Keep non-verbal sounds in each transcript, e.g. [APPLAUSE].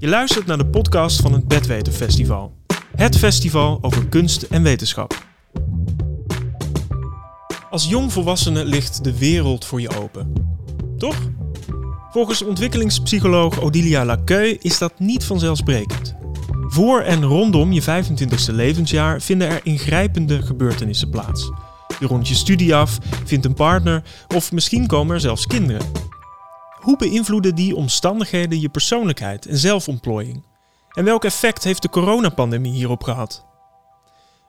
Je luistert naar de podcast van het Bedweten Festival. Het festival over kunst en wetenschap. Als jongvolwassene ligt de wereld voor je open. Toch? Volgens ontwikkelingspsycholoog Odilia Lacœur is dat niet vanzelfsprekend. Voor en rondom je 25e levensjaar vinden er ingrijpende gebeurtenissen plaats. Je rondt je studie af, vindt een partner of misschien komen er zelfs kinderen. Hoe beïnvloeden die omstandigheden je persoonlijkheid en zelfontplooiing? En welk effect heeft de coronapandemie hierop gehad?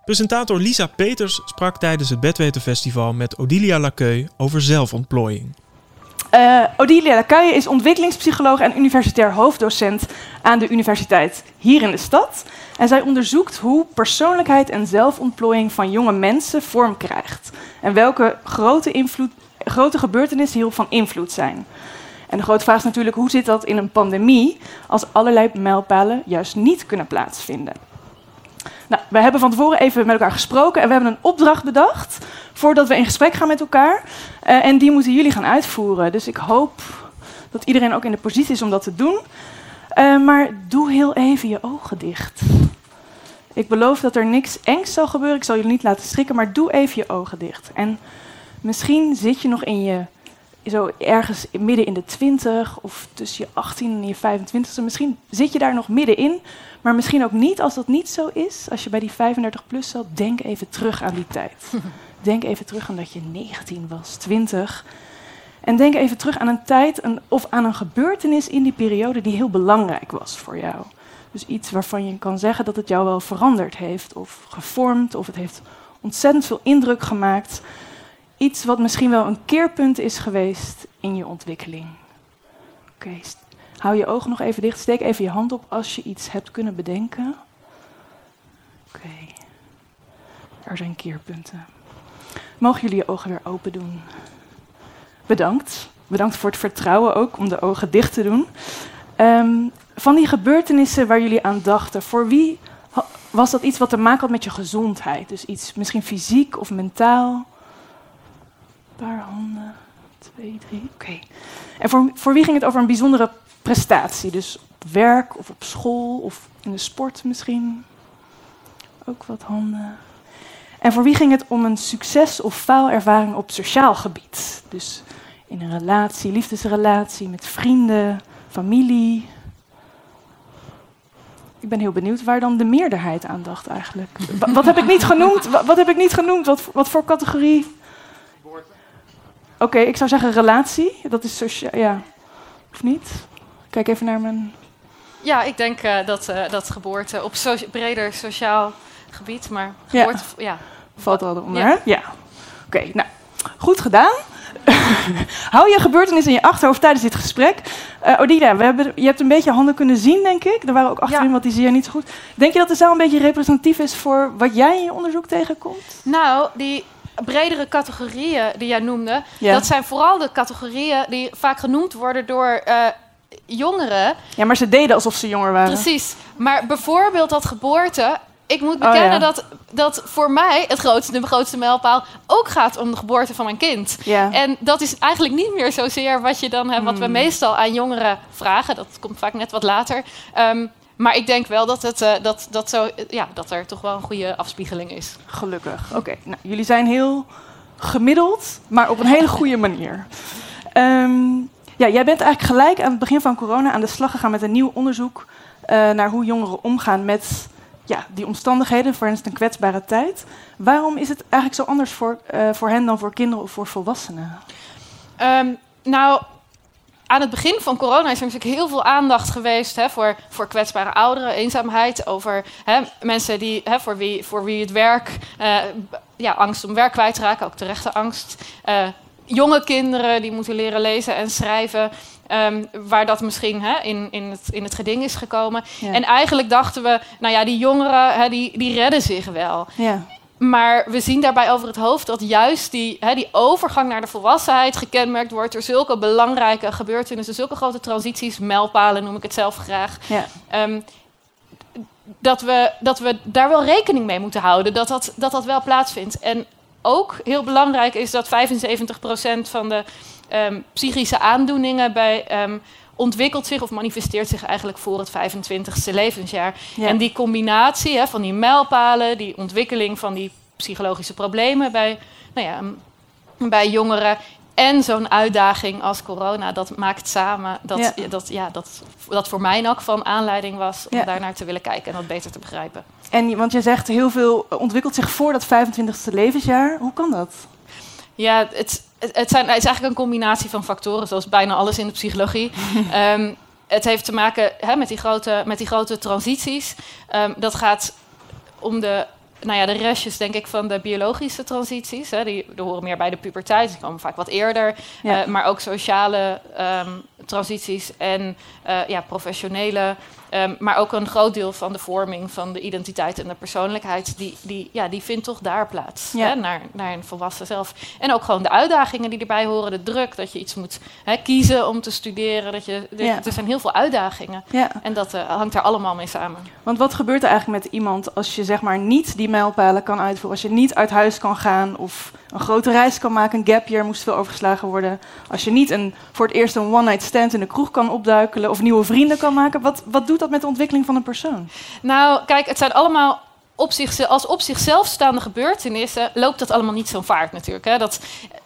Presentator Lisa Peters sprak tijdens het Bedwetenfestival met Odilia Lacœur over zelfontplooiing. Uh, Odilia Lacauye is ontwikkelingspsycholoog en universitair hoofddocent aan de universiteit hier in de stad. En zij onderzoekt hoe persoonlijkheid en zelfontplooiing van jonge mensen vorm krijgt. En welke grote, invloed, grote gebeurtenissen hierop van invloed zijn. En de grote vraag is natuurlijk, hoe zit dat in een pandemie als allerlei mijlpalen juist niet kunnen plaatsvinden? Nou, we hebben van tevoren even met elkaar gesproken en we hebben een opdracht bedacht voordat we in gesprek gaan met elkaar. Uh, en die moeten jullie gaan uitvoeren. Dus ik hoop dat iedereen ook in de positie is om dat te doen. Uh, maar doe heel even je ogen dicht. Ik beloof dat er niks engs zal gebeuren. Ik zal jullie niet laten schrikken, maar doe even je ogen dicht. En misschien zit je nog in je, zo ergens midden in de 20 of tussen je 18 en je 25. Misschien zit je daar nog middenin. Maar misschien ook niet, als dat niet zo is, als je bij die 35 plus zat, denk even terug aan die tijd. [LAUGHS] denk even terug aan dat je 19 was, 20. En denk even terug aan een tijd een, of aan een gebeurtenis in die periode die heel belangrijk was voor jou. Dus iets waarvan je kan zeggen dat het jou wel veranderd heeft, of gevormd, of het heeft ontzettend veel indruk gemaakt. Iets wat misschien wel een keerpunt is geweest in je ontwikkeling. Oké, Hou je ogen nog even dicht. Steek even je hand op als je iets hebt kunnen bedenken. Oké. Er zijn keerpunten. Mogen jullie je ogen weer open doen? Bedankt. Bedankt voor het vertrouwen ook om de ogen dicht te doen. Um, van die gebeurtenissen waar jullie aan dachten, voor wie was dat iets wat te maken had met je gezondheid? Dus iets misschien fysiek of mentaal? Paar handen. Twee, drie. Oké. En voor, voor wie ging het over een bijzondere prestatie. Dus op werk of op school of in de sport misschien. Ook wat handen. En voor wie ging het om een succes- of faalervaring op sociaal gebied? Dus in een relatie, liefdesrelatie, met vrienden, familie. Ik ben heel benieuwd waar dan de meerderheid aan dacht eigenlijk. wat heb ik niet genoemd? Wat, heb ik niet genoemd? Wat, wat voor categorie? Oké, okay, ik zou zeggen relatie. Dat is sociaal, ja. Of niet? Kijk even naar mijn. Ja, ik denk uh, dat, uh, dat geboorte op so breder sociaal gebied, maar geboorte. Ja. ja. Valt er al onder, ja. ja. Oké, okay, nou, goed gedaan. [LAUGHS] Hou je gebeurtenis in je achterhoofd tijdens dit gesprek. Uh, we hebben, je hebt een beetje handen kunnen zien, denk ik. Er waren ook achterin ja. wat die zie je niet zo goed. Denk je dat de zaal een beetje representatief is voor wat jij in je onderzoek tegenkomt? Nou, die bredere categorieën die jij noemde, ja. dat zijn vooral de categorieën die vaak genoemd worden door uh, jongeren. Ja, maar ze deden alsof ze jonger waren. Precies. Maar bijvoorbeeld dat geboorte. Ik moet bekennen oh, ja. dat, dat voor mij het grootste, de grootste mijlpaal ook gaat om de geboorte van mijn kind. Ja. En dat is eigenlijk niet meer zozeer wat je dan hebt, wat we Hmm. meestal aan jongeren vragen. Dat komt vaak net wat later. Um, maar ik denk wel dat, het, uh, dat, dat, zo, ja, dat er toch wel een goede afspiegeling is. Gelukkig. Oké, okay. nou, jullie zijn heel gemiddeld, maar op een hele goede manier. Um, ja, jij bent eigenlijk gelijk aan het begin van corona aan de slag gegaan met een nieuw onderzoek uh, naar hoe jongeren omgaan met ja, die omstandigheden, voor hen is het een kwetsbare tijd. Waarom is het eigenlijk zo anders voor, uh, voor hen dan voor kinderen of voor volwassenen? Um, nou, aan het begin van corona is er natuurlijk heel veel aandacht geweest hè, voor, voor kwetsbare ouderen, eenzaamheid, over hè, mensen die, hè, voor, wie, voor wie het werk, uh, ja, angst om werk kwijt te raken, ook terechte angst. Uh, jonge kinderen die moeten leren lezen en schrijven. Um, waar dat misschien hè, in, in, het, in het geding is gekomen. Ja. En eigenlijk dachten we, nou ja, die jongeren hè, die, die redden zich wel. Ja. Maar we zien daarbij over het hoofd dat juist die, hè, die overgang naar de volwassenheid gekenmerkt wordt door zulke belangrijke gebeurtenissen, zulke grote transities, mijlpalen noem ik het zelf graag. Ja. Um, dat, we, dat we daar wel rekening mee moeten houden, dat dat, dat, dat wel plaatsvindt. En ook heel belangrijk is dat 75% van de ehm, psychische aandoeningen bij, ehm, ontwikkelt zich of manifesteert zich eigenlijk voor het 25ste levensjaar. Ja. En die combinatie hè, van die mijlpalen, die ontwikkeling van die psychologische problemen bij, nou ja, bij jongeren. En zo'n uitdaging als corona, dat maakt samen dat, ja. dat, ja, dat, dat voor mij ook van aanleiding was om Ja. daarnaar te willen kijken en dat beter te begrijpen. En, want je zegt heel veel ontwikkelt zich voor dat 25ste levensjaar. Hoe kan dat? Ja, het, zijn, het is eigenlijk een combinatie van factoren, zoals bijna alles in de psychologie. [LAUGHS] Ehm, het heeft te maken hè, met, die grote, met die grote transities. Ehm, dat gaat om de, nou ja, de restjes, denk ik, van de biologische transities. Hè. Die, die horen meer bij de puberteit, die komen vaak wat eerder. Ja. Eh, maar ook sociale ehm, transities en eh, ja, professionele. Ehm, maar ook een groot deel van de vorming van de identiteit en de persoonlijkheid, die, die, ja, die vindt toch daar plaats. Ja. Hè, naar, naar een volwassen zelf. En ook gewoon de uitdagingen die erbij horen, de druk, dat je iets moet hè, kiezen om te studeren. Dat je, er- Ja. Er zijn heel veel uitdagingen. Ja, En dat eh, hangt daar allemaal mee samen. want wat gebeurt er eigenlijk met iemand als je zeg maar niet die mijlpalen kan uitvoeren, als je niet uit huis kan gaan of een grote reis kan maken, een gap year moest veel overgeslagen worden, als je niet een, voor het eerst een one-night stand in de kroeg kan opduikelen of nieuwe vrienden kan maken, wat, wat doet dat met de ontwikkeling van een persoon? Nou, kijk, het zijn allemaal op zich, als op zichzelf staande gebeurtenissen loopt dat allemaal niet zo'n vaart natuurlijk. Hè. Dat,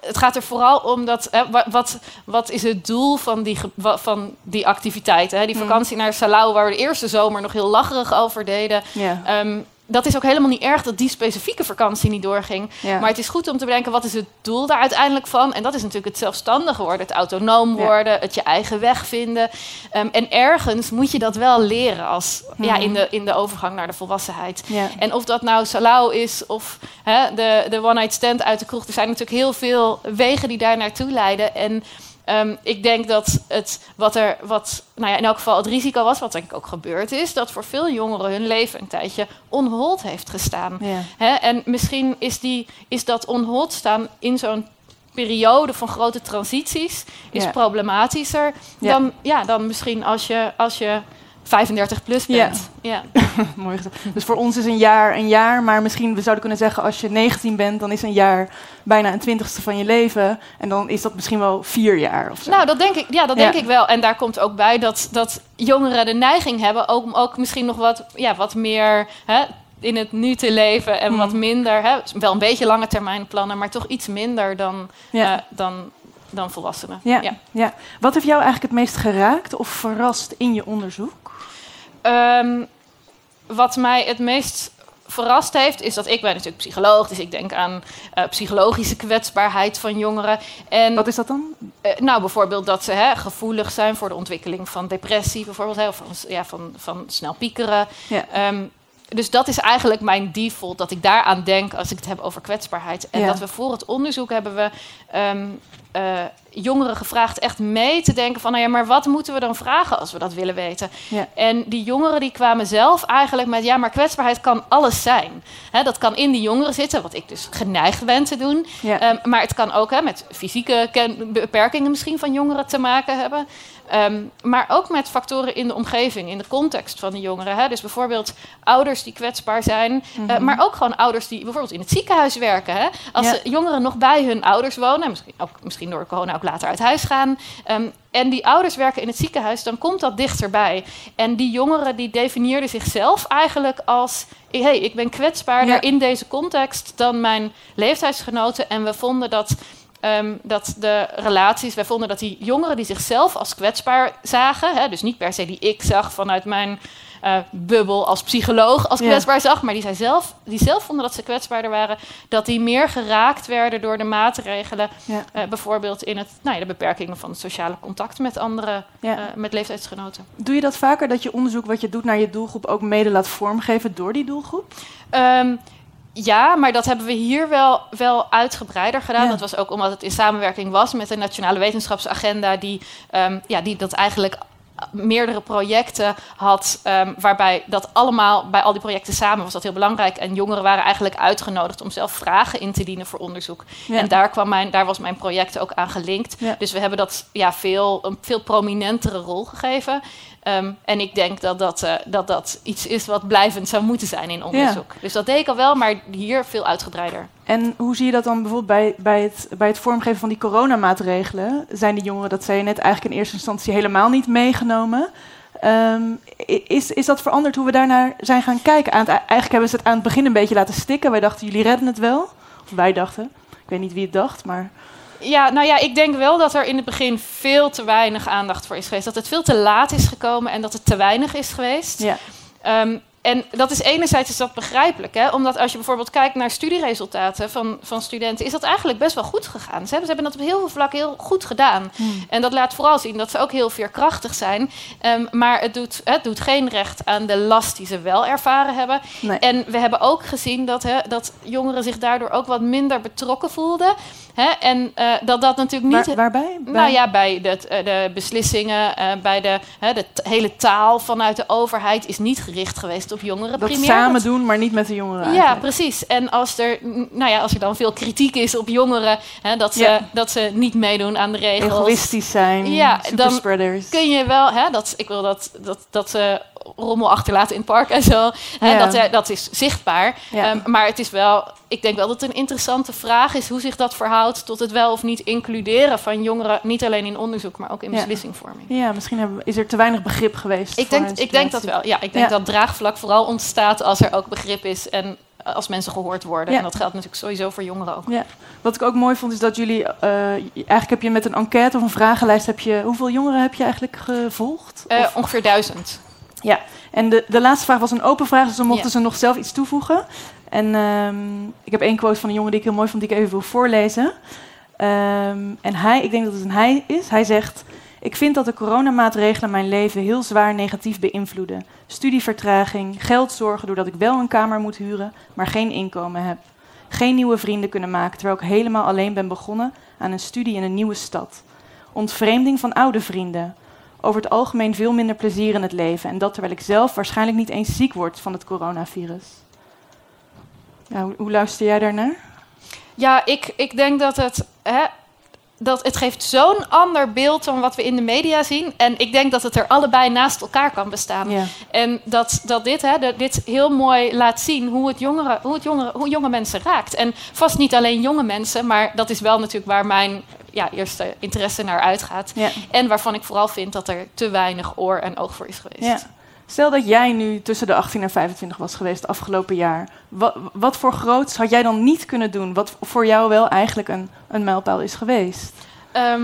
het gaat er vooral om dat, hè, wa- wat, wat is het doel van die, van die activiteiten? Hè? Die Mhm. vakantie naar Salau, waar we de eerste zomer nog heel lacherig over deden. Ja, Ehm, dat is ook helemaal niet erg dat die specifieke vakantie niet doorging. ja. Maar het is goed om te bedenken, wat is het doel daar uiteindelijk van? En dat is natuurlijk het zelfstandig worden, het autonoom Ja. worden, het je eigen weg vinden. Ehm, en ergens moet je dat wel leren als, ja, Mhm. in, de, in de overgang naar de volwassenheid. ja. En of dat nou Salau is of hè, de, de one-night stand uit de kroeg. Er zijn natuurlijk heel veel wegen die daar naartoe leiden. En ehm, ik denk dat het, wat er, wat, nou ja, in elk geval het risico was, wat denk ik ook gebeurd is, dat voor veel jongeren hun leven een tijdje onhold heeft gestaan. ja. En misschien is, die, is dat onhold staan in zo'n periode van grote transities is Ja. problematischer Ja. dan, ja, dan misschien als je, als je 35 plus Ja. bent. Ja. [LAUGHS] Mooi gezegd. Dus voor ons is een jaar een jaar, maar misschien we zouden kunnen zeggen als je 19 bent, dan is een jaar bijna een twintigste van je leven. En dan is dat misschien wel vier jaar of zo. Nou, dat denk ik, ja, dat Ja. denk ik wel. En daar komt ook bij dat, dat jongeren de neiging hebben ook, om ook misschien nog wat, ja, wat meer hè, in het nu te leven en Mhm. wat minder. Hè, wel een beetje lange termijn plannen, maar toch iets minder dan, ja. eh, dan, dan volwassenen. Ja. ja. Wat heeft jou eigenlijk het meest geraakt of verrast in je onderzoek? Ehm, wat mij het meest verrast heeft, is dat ik ben natuurlijk psycholoog, dus ik denk aan eh, psychologische kwetsbaarheid van jongeren. En Wat is dat dan? Eh, nou, bijvoorbeeld dat ze hè, gevoelig zijn voor de ontwikkeling van depressie, bijvoorbeeld, hè, of van, ja, van, van snel piekeren. Ja. Ehm, dus dat is eigenlijk mijn default, dat ik daaraan denk als ik het heb over kwetsbaarheid. En Ja. dat we voor het onderzoek hebben we eh, jongeren gevraagd echt mee te denken van, nou ja, maar wat moeten we dan vragen als we dat willen weten? Ja. En die jongeren die kwamen zelf eigenlijk met, ja, maar kwetsbaarheid kan alles zijn. Dat kan in die jongeren zitten, wat ik dus geneigd ben te doen. Ja. Ehm, maar het kan ook met fysieke beperkingen misschien van jongeren te maken hebben. Ehm, maar ook met factoren in de omgeving, in de context van de jongeren. Hè. Dus bijvoorbeeld ouders die kwetsbaar zijn. eh, Mhm. maar ook gewoon ouders die bijvoorbeeld in het ziekenhuis werken. Hè. Als Ja. jongeren nog bij hun ouders wonen, en misschien, ook, misschien door corona ook later uit huis gaan. ehm, en die ouders werken in het ziekenhuis, dan komt dat dichterbij. En die jongeren die definieerden zichzelf eigenlijk als... hey, ik ben kwetsbaarder Ja. in deze context dan mijn leeftijdsgenoten. En we vonden dat, ehm, dat de relaties... Wij vonden dat die jongeren die zichzelf als kwetsbaar zagen... Hè, dus niet per se die ik zag vanuit mijn eh, bubbel als psycholoog als Ja. kwetsbaar zag... maar die, zij zelf, die zelf vonden dat ze kwetsbaarder waren... dat die meer geraakt werden door de maatregelen... Ja. eh, bijvoorbeeld in het, nou ja, de beperkingen van het sociale contact met andere, eh, met leeftijdsgenoten. Doe je dat vaker, dat je onderzoek wat je doet naar je doelgroep ook mede laat vormgeven door die doelgroep? Ehm, ja, maar dat hebben we hier wel, wel uitgebreider gedaan. Ja. Dat was ook omdat het in samenwerking was met de Nationale Wetenschapsagenda, die, ehm, ja, die dat eigenlijk meerdere projecten had, ehm, waarbij dat allemaal, bij al die projecten samen was dat heel belangrijk. En jongeren waren eigenlijk uitgenodigd om zelf vragen in te dienen voor onderzoek. Ja. En daar, kwam mijn, daar was mijn project ook aan gelinkt. Ja. Dus we hebben dat ja, veel, een veel prominentere rol gegeven. Ehm, en ik denk dat dat, eh, dat dat iets is wat blijvend zou moeten zijn in onderzoek. Dus dat deed ik al wel, maar hier veel uitgebreider. En hoe zie je dat dan bijvoorbeeld bij, bij, het, bij het vormgeven van die coronamaatregelen? Zijn die jongeren, dat zei je net, eigenlijk in eerste instantie helemaal niet meegenomen? Ehm, is, is dat veranderd hoe we daarnaar zijn gaan kijken? Aan het, eigenlijk hebben ze het aan het begin een beetje laten stikken. Wij dachten, jullie redden het wel. Of wij dachten. Ik weet niet wie het dacht, maar... Ja, nou ja, ik denk wel dat er in het begin veel te weinig aandacht voor is geweest. Dat het veel te laat is gekomen en dat het te weinig is geweest. Ja, Ehm, en dat is enerzijds is dat begrijpelijk, hè? omdat als je bijvoorbeeld kijkt naar studieresultaten van, van studenten, is dat eigenlijk best wel goed gegaan. Ze hebben, ze hebben dat op heel veel vlakken heel goed gedaan. En dat laat vooral zien dat ze ook heel veerkrachtig zijn. Ehm, maar het doet, het doet geen recht aan de last die ze wel ervaren hebben. nee. En we hebben ook gezien dat, hè, dat jongeren zich daardoor ook wat minder betrokken voelden. Hè? En eh, dat dat natuurlijk niet. Waar- waarbij? Bij- Nou ja, bij de, eh, de beslissingen, eh, bij de, hè, de hele taal vanuit de overheid is niet gericht geweest op jongeren. dat primair. samen Dat- doen, maar niet met de jongeren ja, precies. En als er, nou ja, als er dan veel kritiek is op jongeren, hè, dat, ze, Ja. dat ze niet meedoen aan de regels. Egoïstisch zijn, Ja, dan superspreaders. Kun je wel, hè, dat, ik wil dat, dat, dat ze rommel achterlaten in het park en zo. Hè, Ja. dat, eh, dat is zichtbaar. Ja. Ehm, maar het is wel, ik denk wel dat het een interessante vraag is hoe zich dat verhoudt tot het wel of niet includeren van jongeren, niet alleen in onderzoek, maar ook in Ja. beslissingvorming. Ja, misschien hebben, is er te weinig begrip geweest. Ik denk, ik denk dat wel. Ja, ik denk Ja. dat draagvlak vooral ontstaat als er ook begrip is en als mensen gehoord worden. Ja. En dat geldt natuurlijk sowieso voor jongeren ook. Wat ik ook mooi vond is dat jullie, eh, eigenlijk heb je met een enquête of een vragenlijst, heb je, hoeveel jongeren heb je eigenlijk gevolgd? Eh, ongeveer duizend. En de, de laatste vraag was een open vraag, dus dan mochten Ja. ze nog zelf iets toevoegen. En ehm, ik heb één quote van een jongen die ik heel mooi vond, die ik even wil voorlezen. Ehm, en hij, ik denk dat het een hij is, hij zegt... Ik vind dat de coronamaatregelen mijn leven heel zwaar negatief beïnvloeden. Studievertraging, geldzorgen doordat ik wel een kamer moet huren, maar geen inkomen heb. Geen nieuwe vrienden kunnen maken, terwijl ik helemaal alleen ben begonnen aan een studie in een nieuwe stad. Ontvreemding van oude vrienden. Over het algemeen veel minder plezier in het leven. En dat terwijl ik zelf waarschijnlijk niet eens ziek word van het coronavirus. Ja, hoe, hoe luister jij daarnaar? Ja, ik, ik denk dat het. Hè, dat het geeft zo'n ander beeld dan wat we in de media zien. En ik denk dat het er allebei naast elkaar kan bestaan. Ja. En dat, dat dit, hè, dat dit heel mooi laat zien hoe het, jongeren, hoe het jongeren, hoe jonge mensen raakt. En vast niet alleen jonge mensen, maar dat is wel natuurlijk waar mijn ja, eerste interesse naar uitgaat. Ja. En waarvan ik vooral vind dat er te weinig oor en oog voor is geweest. Ja. Stel dat jij nu tussen de 18 en 25 was geweest afgelopen jaar. Wat, wat voor groots had jij dan niet kunnen doen? Wat voor jou wel eigenlijk een, een mijlpaal is geweest? Ehm,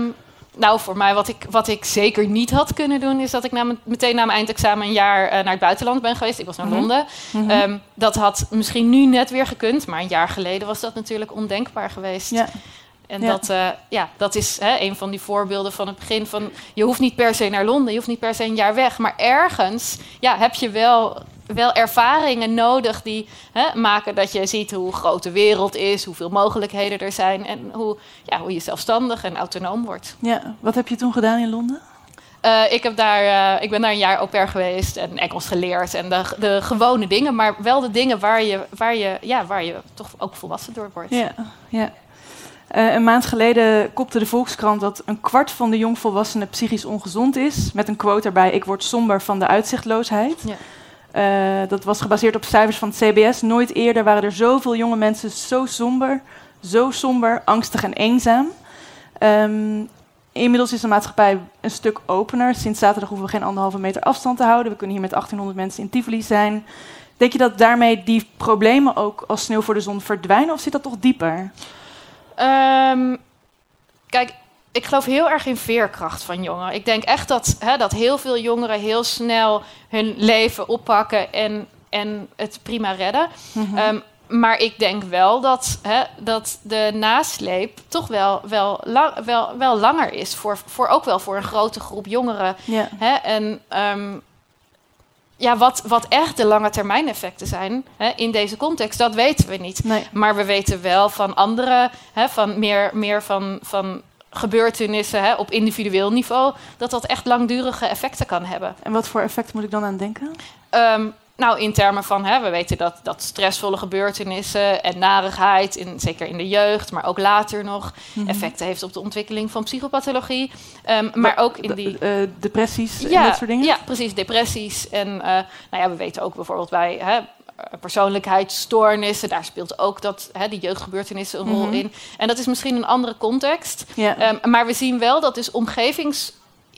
nou, voor mij wat ik, wat ik zeker niet had kunnen doen... is dat ik na meteen na mijn eindexamen een jaar eh, naar het buitenland ben geweest. Ik was naar Mhm. Londen. Mhm. Ehm, dat had misschien nu net weer gekund... maar een jaar geleden was dat natuurlijk ondenkbaar geweest. ja. En Ja. dat, eh, ja, dat is hè, een van die voorbeelden van het begin van... je hoeft niet per se naar Londen, je hoeft niet per se een jaar weg... maar ergens ja, heb je wel, wel ervaringen nodig die hè, maken dat je ziet hoe groot de wereld is... hoeveel mogelijkheden er zijn en hoe, ja, hoe je zelfstandig en autonoom wordt. ja. Wat heb je toen gedaan in Londen? Eh, ik, heb daar, eh, ik ben daar een jaar au pair geweest en Engels geleerd... en de, de gewone dingen, maar wel de dingen waar je, waar je, ja, waar je toch ook volwassen door wordt. Ja, ja. Eh, een maand geleden kopte de Volkskrant dat een kwart van de jongvolwassenen psychisch ongezond is. Met een quote erbij: Ik word somber van de uitzichtloosheid. Ja. Eh, dat was gebaseerd op cijfers van het CBS. Nooit eerder waren er zoveel jonge mensen zo somber, zo somber, angstig en eenzaam. Ehm, inmiddels is de maatschappij een stuk opener. Sinds zaterdag hoeven we geen anderhalve meter afstand te houden. We kunnen hier met 1800 mensen in Tivoli zijn. Denk je dat daarmee die problemen ook als sneeuw voor de zon verdwijnen? Of zit dat toch dieper? Ehm, kijk, ik geloof heel erg in veerkracht van jongeren. Ik denk echt dat, hè, dat heel veel jongeren heel snel hun leven oppakken en, en het prima redden. Mhm. Ehm, maar ik denk wel dat, hè, dat de nasleep toch wel, wel, la- wel, wel langer is. Voor, voor ook wel voor een grote groep jongeren. ja. Hè? En ehm, ja, wat, wat echt de lange termijn effecten zijn hè, in deze context, dat weten we niet. Nee. Maar we weten wel van andere, hè, van meer, meer van, van gebeurtenissen hè, op individueel niveau, dat dat echt langdurige effecten kan hebben. En wat voor effect moet ik dan aan denken? Ehm, nou, in termen van, hè, we weten dat, dat stressvolle gebeurtenissen en narigheid, in, zeker in de jeugd, maar ook later nog, Mhm. effecten heeft op de ontwikkeling van psychopathologie. Ehm, maar ook in die. Eh, depressies en dat soort dingen? Ja, precies, depressies. En eh, nou ja, we weten ook bijvoorbeeld bij hè, persoonlijkheidsstoornissen, daar speelt ook dat, hè, die jeugdgebeurtenissen een rol Mhm. in. En dat is misschien een andere context. Ehm, maar we zien wel dat dus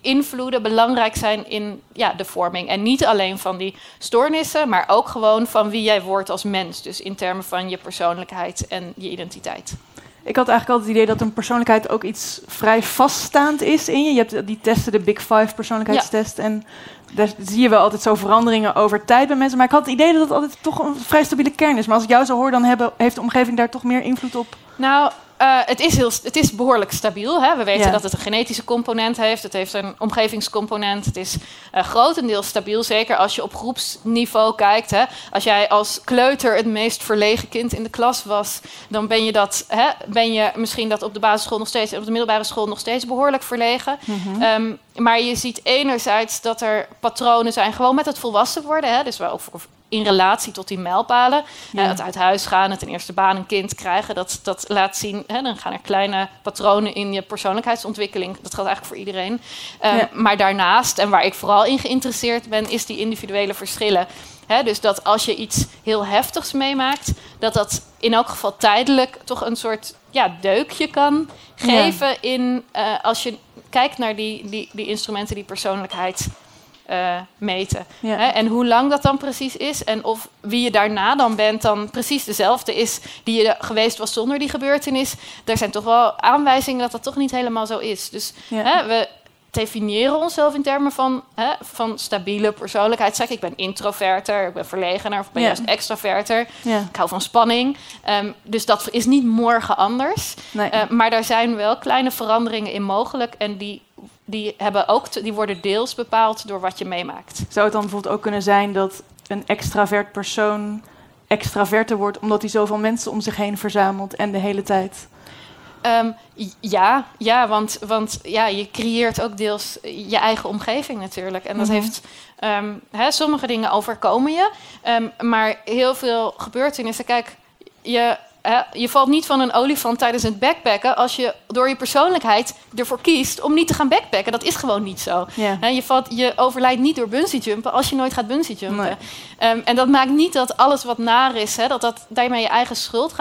omgevingsinvloeden belangrijk zijn in ja, de vorming. En niet alleen van die stoornissen, maar ook gewoon van wie jij wordt als mens. Dus in termen van je persoonlijkheid en je identiteit. Ik had eigenlijk altijd het idee dat een persoonlijkheid ook iets vrij vaststaand is in je. Je hebt die testen, de Big Five persoonlijkheidstest. En daar zie je wel altijd zo veranderingen over tijd bij mensen. Maar ik had het idee dat het altijd toch een vrij stabiele kern is. Maar als ik jou zo hoor, dan hebben, heeft de omgeving daar toch meer invloed op. Nou, eh, het, is heel, het is behoorlijk stabiel. Hè? We weten Ja. dat het een genetische component heeft. Het heeft een omgevingscomponent. Het is eh, grotendeels stabiel. Zeker als je op groepsniveau kijkt. Hè? Als jij als kleuter het meest verlegen kind in de klas was... dan ben je, dat, hè, ben je misschien dat op de basisschool nog steeds... en op de middelbare school nog steeds behoorlijk verlegen. Ehm, maar je ziet enerzijds dat er patronen zijn... gewoon met het volwassen worden. Hè? Dus wel in relatie tot die mijlpalen. Ja. Eh, het uit huis gaan, het een eerste baan, een kind krijgen, dat, dat laat zien. Hè, dan gaan er kleine patronen in je persoonlijkheidsontwikkeling. Dat geldt eigenlijk voor iedereen. Eh, Ja. Maar daarnaast, en waar ik vooral in geïnteresseerd ben, is die individuele verschillen. Dus dat als je iets heel heftigs meemaakt, dat dat in elk geval tijdelijk toch een soort ja, deukje kan geven in eh, als je kijkt naar die, die, die instrumenten die persoonlijkheid eh, meten. Ja. En hoe lang dat dan precies is en of wie je daarna dan bent dan precies dezelfde is die je geweest was zonder die gebeurtenis. Er zijn toch wel aanwijzingen dat dat toch niet helemaal zo is. Dus Ja. we definiëren onszelf in termen van, hè, van stabiele persoonlijkheid. Zeg, ik ben introverter, ik ben verlegener of ben Ja. juist extraverter. Ja, Ik hou van spanning. Ehm, dus dat is niet morgen anders. nee. Eh, maar daar zijn wel kleine veranderingen in mogelijk. En die, die, hebben ook te- die worden deels bepaald door wat je meemaakt. Zou het dan bijvoorbeeld ook kunnen zijn dat een extravert persoon extraverter wordt omdat hij zoveel mensen om zich heen verzamelt en de hele tijd? Ehm, ja, ja want, want ja, je creëert ook deels je eigen omgeving natuurlijk. En dat Mhm. heeft... ehm, hè, sommige dingen overkomen je. ehm, maar heel veel gebeurtenissen... Kijk, je, je valt niet van een olifant tijdens het backpacken... als je door je persoonlijkheid ervoor kiest om niet te gaan backpacken. Dat is gewoon niet zo. Je, valt, je overlijdt niet door bungee jumpen als je nooit gaat bungee jumpen. Nee. Ehm, en dat maakt niet dat alles wat naar is, hè, dat dat daarmee je eigen schuld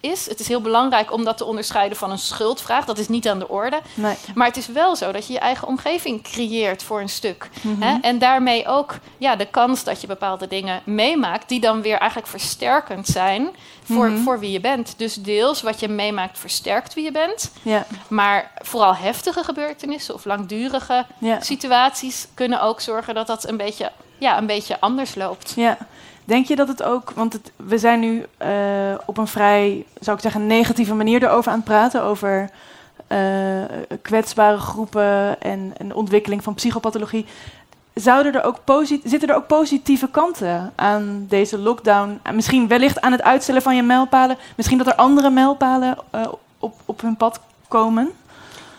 is. Het is heel belangrijk om dat te onderscheiden van een schuldvraag. Dat is niet aan de orde. Nee. Maar het is wel zo dat je je eigen omgeving creëert voor een stuk. Mhm. Hè? En daarmee ook ja, de kans dat je bepaalde dingen meemaakt, die dan weer eigenlijk versterkend zijn voor, Mhm. voor wie je bent. Dus deels wat je meemaakt versterkt wie je bent. Ja. Maar vooral heftige gebeurtenissen of langdurige Ja. situaties kunnen ook zorgen dat dat een beetje, ja, een beetje anders loopt. Ja. Denk je dat het ook, want het, we zijn nu eh, op een vrij, zou ik zeggen, negatieve manier erover aan het praten, over eh, kwetsbare groepen en een ontwikkeling van psychopathologie. Zouden er ook zitten er ook positieve kanten aan deze lockdown? En Misschien wellicht aan het uitstellen van je mijlpalen. Misschien dat er andere mijlpalen eh, op, op hun pad komen.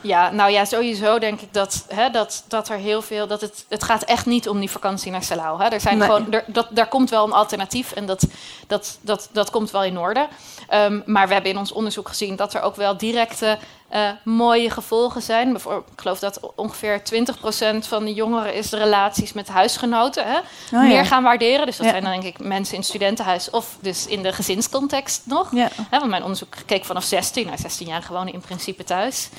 Ja, nou ja, sowieso denk ik dat, hè, dat, dat er heel veel. Dat het, het gaat echt niet om die vakantie naar Salau. Hè. Er zijn Nee. gewoon, er, dat, daar komt wel een alternatief en dat, dat, dat, dat komt wel in orde. Ehm, maar we hebben in ons onderzoek gezien dat er ook wel directe eh, mooie gevolgen zijn. Bijvoorbeeld, ik geloof dat ongeveer 20% van de jongeren is de relaties met huisgenoten hè, Oh, meer gaan waarderen. Dus dat Ja. zijn dan denk ik mensen in het studentenhuis of dus in de gezinscontext nog. Ja. Hè, want mijn onderzoek keek vanaf 16. Nou, 16 jaar gewoon in principe thuis.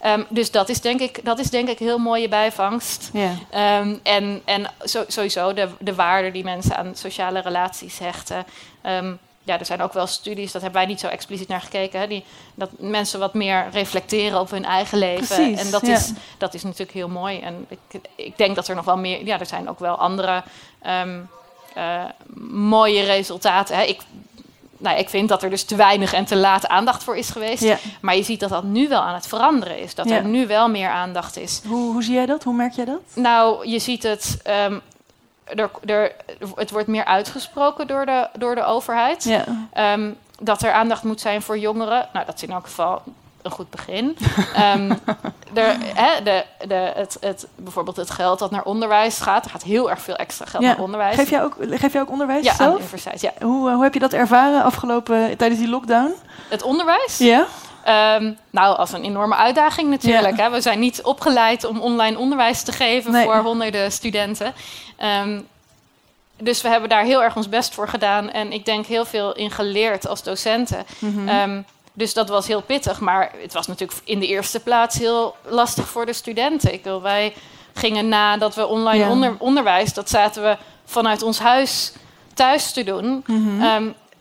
Ehm, dus dat is, denk ik, dat is denk ik heel mooie bijvangst. Ja. Ehm, en en sowieso de, de waarde die mensen aan sociale relaties hechten. Ehm, ja, er zijn ook wel studies, dat hebben wij niet zo expliciet naar gekeken, hè, die, dat mensen wat meer reflecteren op hun eigen leven. Precies, en dat, ja. is, dat is natuurlijk heel mooi. En ik, ik denk dat er nog wel meer, ja, er zijn ook wel andere ehm, eh, mooie resultaten. Hè. Ik, nou, ik vind dat er dus te weinig en te laat aandacht voor is geweest. Ja. Maar je ziet dat dat nu wel aan het veranderen is. Dat Ja. er nu wel meer aandacht is. Hoe, hoe zie jij dat? Hoe merk jij dat? Nou, je ziet het. ehm, er, er, het wordt meer uitgesproken door de, door de overheid. Ja. Ehm, dat er aandacht moet zijn voor jongeren. Nou, dat is in elk geval een goed begin. [LAUGHS] Ehm, er, hè, de, de, het, het, bijvoorbeeld het geld dat naar onderwijs gaat, er gaat heel erg veel extra geld Ja. naar onderwijs. Geef jij ook, geef jij ook onderwijs ja, aan de zelf? universiteit. Ja. Hoe, eh, hoe heb je dat ervaren afgelopen tijdens die lockdown? Het onderwijs? Ja? Ehm, nou, als een enorme uitdaging natuurlijk. Hè. We zijn niet opgeleid om online onderwijs te geven Nee. voor honderden studenten. Ehm, dus we hebben daar heel erg ons best voor gedaan. En ik denk heel veel in geleerd als docenten. Mhm. Ehm, dus dat was heel pittig. Maar het was natuurlijk in de eerste plaats heel lastig voor de studenten. Ik wil, wij gingen nadat we online Ja. onder, onderwijs... dat zaten we vanuit ons huis thuis te doen... Mhm.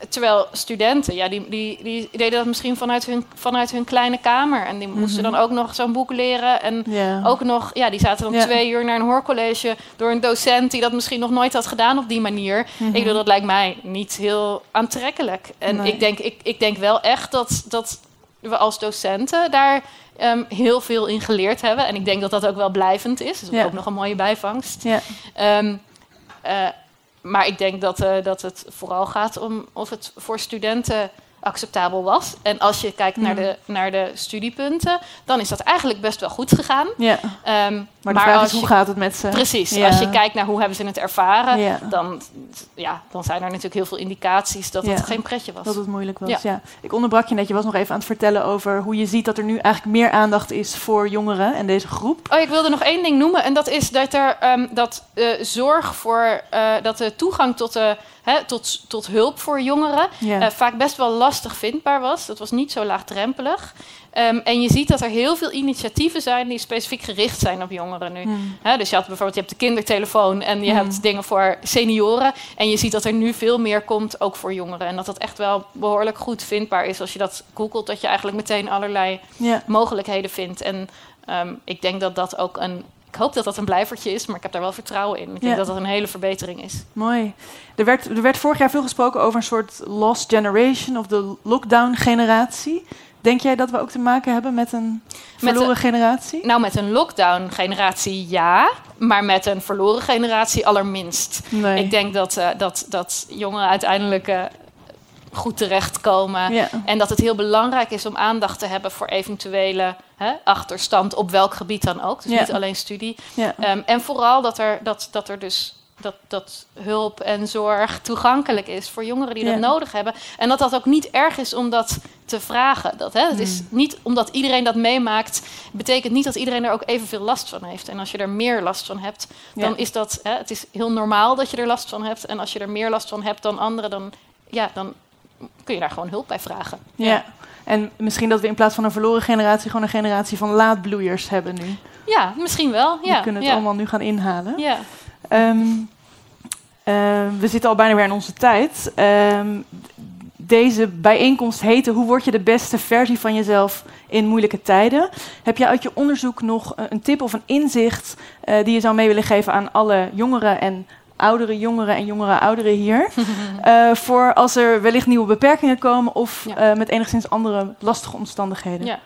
Terwijl studenten, ja, die, die, die deden dat misschien vanuit hun, vanuit hun kleine kamer. En die moesten Mhm. dan ook nog zo'n boek leren. En ja. ook nog, ja, die zaten dan Ja. twee uur naar een hoorcollege door een docent die dat misschien nog nooit had gedaan op die manier. Mhm. Ik bedoel, dat lijkt mij niet heel aantrekkelijk. En Nee. ik, denk, ik, ik denk wel echt dat, dat we als docenten daar ehm, heel veel in geleerd hebben. En ik denk dat dat ook wel blijvend is. Dat is Ja. ook nog een mooie bijvangst. Ja. Eh, maar ik denk dat, eh, dat het vooral gaat om of het voor studenten acceptabel was. En als je kijkt naar, Mhm. de, naar de studiepunten, dan is dat eigenlijk best wel goed gegaan. ja. Ehm, Maar als is, hoe je, gaat het met ze? Precies, Ja. als je kijkt naar hoe hebben ze het ervaren, Ja. dan, ja, dan zijn er natuurlijk heel veel indicaties dat het geen pretje was. Dat het moeilijk was, Ja. Ik onderbrak je net, je was nog even aan het vertellen over hoe je ziet dat er nu eigenlijk meer aandacht is voor jongeren en deze groep. Oh, ik wilde nog één ding noemen. En dat is dat er ehm, dat eh, zorg voor eh, dat de toegang tot, de, hè, tot, tot hulp voor jongeren Ja. eh, vaak best wel lastig vindbaar was. Dat was niet zo laagdrempelig. Ehm, en je ziet dat er heel veel initiatieven zijn die specifiek gericht zijn op jongeren nu. Hè, dus je had bijvoorbeeld je hebt de kindertelefoon en je hebt dingen voor senioren. En je ziet dat er nu veel meer komt, ook voor jongeren. En dat dat echt wel behoorlijk goed vindbaar is. Als je dat googelt, dat je eigenlijk meteen allerlei mogelijkheden vindt. En ehm, ik denk dat dat ook een. Ik hoop dat dat een blijvertje is, maar ik heb daar wel vertrouwen in. Ik denk Ja. dat dat een hele verbetering is. Mooi. Er werd, er werd vorig jaar veel gesproken over een soort lost generation of de lockdown-generatie. Denk jij dat we ook te maken hebben met een verloren generatie? Nou, met een lockdown-generatie ja, maar met een verloren generatie allerminst. Nee. Ik denk dat, eh, dat, dat jongeren uiteindelijk eh, goed terechtkomen. ja. En dat het heel belangrijk is om aandacht te hebben voor eventuele hè, achterstand op welk gebied dan ook. Dus Ja. niet alleen studie. Ja. Ehm, en vooral dat er, dat, dat er dus dat, dat hulp en zorg toegankelijk is voor jongeren die dat nodig hebben. En dat dat ook niet erg is om dat te vragen. Dat, hè, het is Hmm. niet omdat iedereen dat meemaakt, betekent niet dat iedereen er ook evenveel last van heeft. En als je er meer last van hebt, dan is dat, hè, het is heel normaal dat je er last van hebt. En als je er meer last van hebt dan anderen, dan, ja, dan kun je daar gewoon hulp bij vragen. Ja. En misschien dat we in plaats van een verloren generatie gewoon een generatie van laadbloeiers hebben nu. Ja, misschien wel. Ja, Die kunnen het ja. allemaal nu gaan inhalen. Ja. Ehm, eh, we zitten al bijna weer in onze tijd. Ehm, deze bijeenkomst heette Hoe word je de beste versie van jezelf in moeilijke tijden? Heb je uit je onderzoek nog eh, een tip of een inzicht eh, die je zou mee willen geven aan alle jongeren en oudere jongeren en jongere ouderen hier? [LAUGHS] Eh, voor als er wellicht nieuwe beperkingen komen of Ja. eh, met enigszins andere lastige omstandigheden. Ja.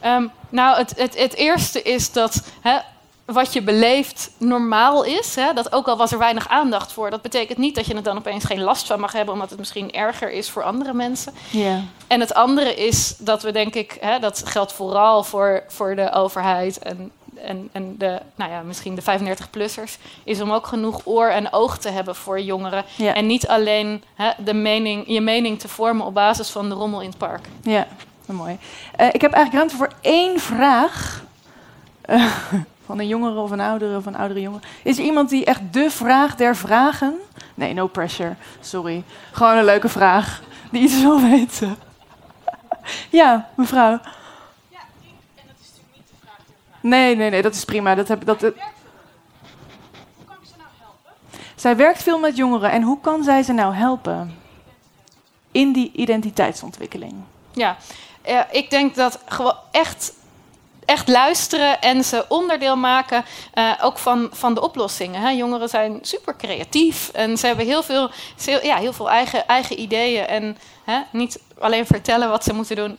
Ehm, nou, het, het, het eerste is dat hè, wat je beleeft normaal is. Hè, dat ook al was er weinig aandacht voor, dat betekent niet dat je er dan opeens geen last van mag hebben, omdat het misschien erger is voor andere mensen. En het andere is dat we denk ik, hè, dat geldt vooral voor, voor de overheid en, en, en de, nou ja, misschien de 35-plussers, is om ook genoeg oor en oog te hebben voor jongeren. Ja. En niet alleen hè, de mening, je mening te vormen op basis van de rommel in het park. Ja, wel mooi. Eh, ik heb eigenlijk ruimte voor één vraag. Eh, [LAUGHS] van een jongere of een oudere of een oudere jongen. Is er iemand die echt de vraag der vragen... Nee, no pressure. Sorry. Gewoon een leuke vraag. Die iets wil weten. ja, mevrouw. Nee, nee, nee, dat is prima. Dat heb, dat, dat... Zij werkt veel met jongeren. En hoe kan zij ze nou helpen? In die identiteitsontwikkeling. Ja, eh, ik denk dat gewoon echt, echt luisteren en ze onderdeel maken eh, ook van, van de oplossingen. Hè. Jongeren zijn super creatief en ze hebben heel veel, ze- ja, heel veel eigen, eigen ideeën. En hè, niet alleen vertellen wat ze moeten doen.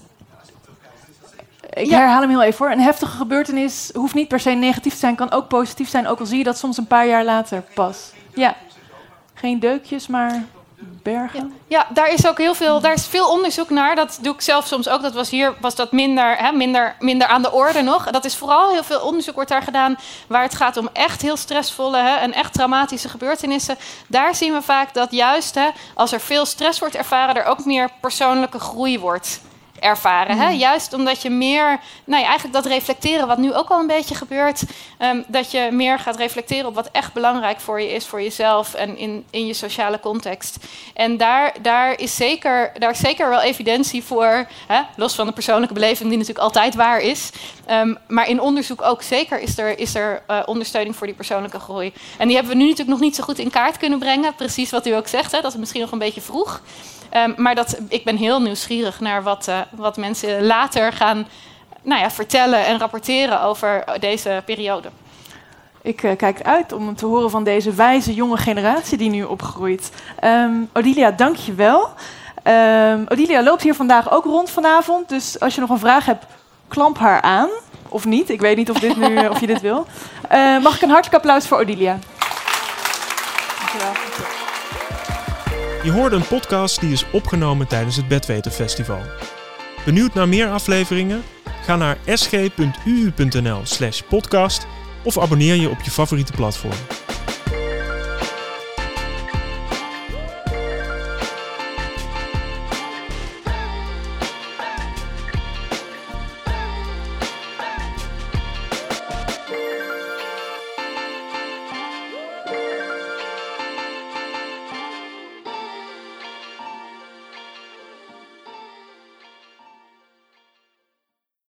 Ik Ja. herhaal hem heel even hoor. Een heftige gebeurtenis hoeft niet per se negatief te zijn, kan ook positief zijn, ook al zie je dat soms een paar jaar later pas. Ja. Geen deukjes, maar bergen. Ja, daar is ook heel veel, daar is veel onderzoek naar. Dat doe ik zelf soms ook. Dat was hier was dat minder, hè, minder, minder aan de orde nog. Dat is vooral heel veel onderzoek wordt daar gedaan waar het gaat om echt heel stressvolle hè, en echt traumatische gebeurtenissen. Daar zien we vaak dat juist hè, als er veel stress wordt ervaren, er ook meer persoonlijke groei wordt ervaren. Hè? Juist omdat je meer, nou ja, eigenlijk dat reflecteren, wat nu ook al een beetje gebeurt, ehm, dat je meer gaat reflecteren op wat echt belangrijk voor je is, voor jezelf en in, in je sociale context. En daar, daar, is zeker, daar is zeker wel evidentie voor, hè? los van de persoonlijke beleving, die natuurlijk altijd waar is. Ehm, maar in onderzoek ook zeker is er, is er eh, ondersteuning voor die persoonlijke groei. En die hebben we nu natuurlijk nog niet zo goed in kaart kunnen brengen. Precies wat u ook zegt, hè? dat is misschien nog een beetje vroeg. Ehm, maar dat, ik ben heel nieuwsgierig naar wat, eh, wat mensen later gaan nou ja, vertellen en rapporteren over deze periode. Ik eh, kijk uit om te horen van deze wijze jonge generatie die nu opgroeit. Ehm, Odilia, dank je wel. Ehm, Odilia loopt hier vandaag ook rond vanavond. Dus als je nog een vraag hebt, klamp haar aan. Of niet, ik weet niet of, dit nu, [LAUGHS] of je dit wil. Eh, mag ik een hartelijk applaus voor Odilia? Dankjewel. Je hoorde een podcast die is opgenomen tijdens het Bedweten Festival. Benieuwd naar meer afleveringen? Ga naar sg.uu.nl slash podcast of abonneer je op je favoriete platform.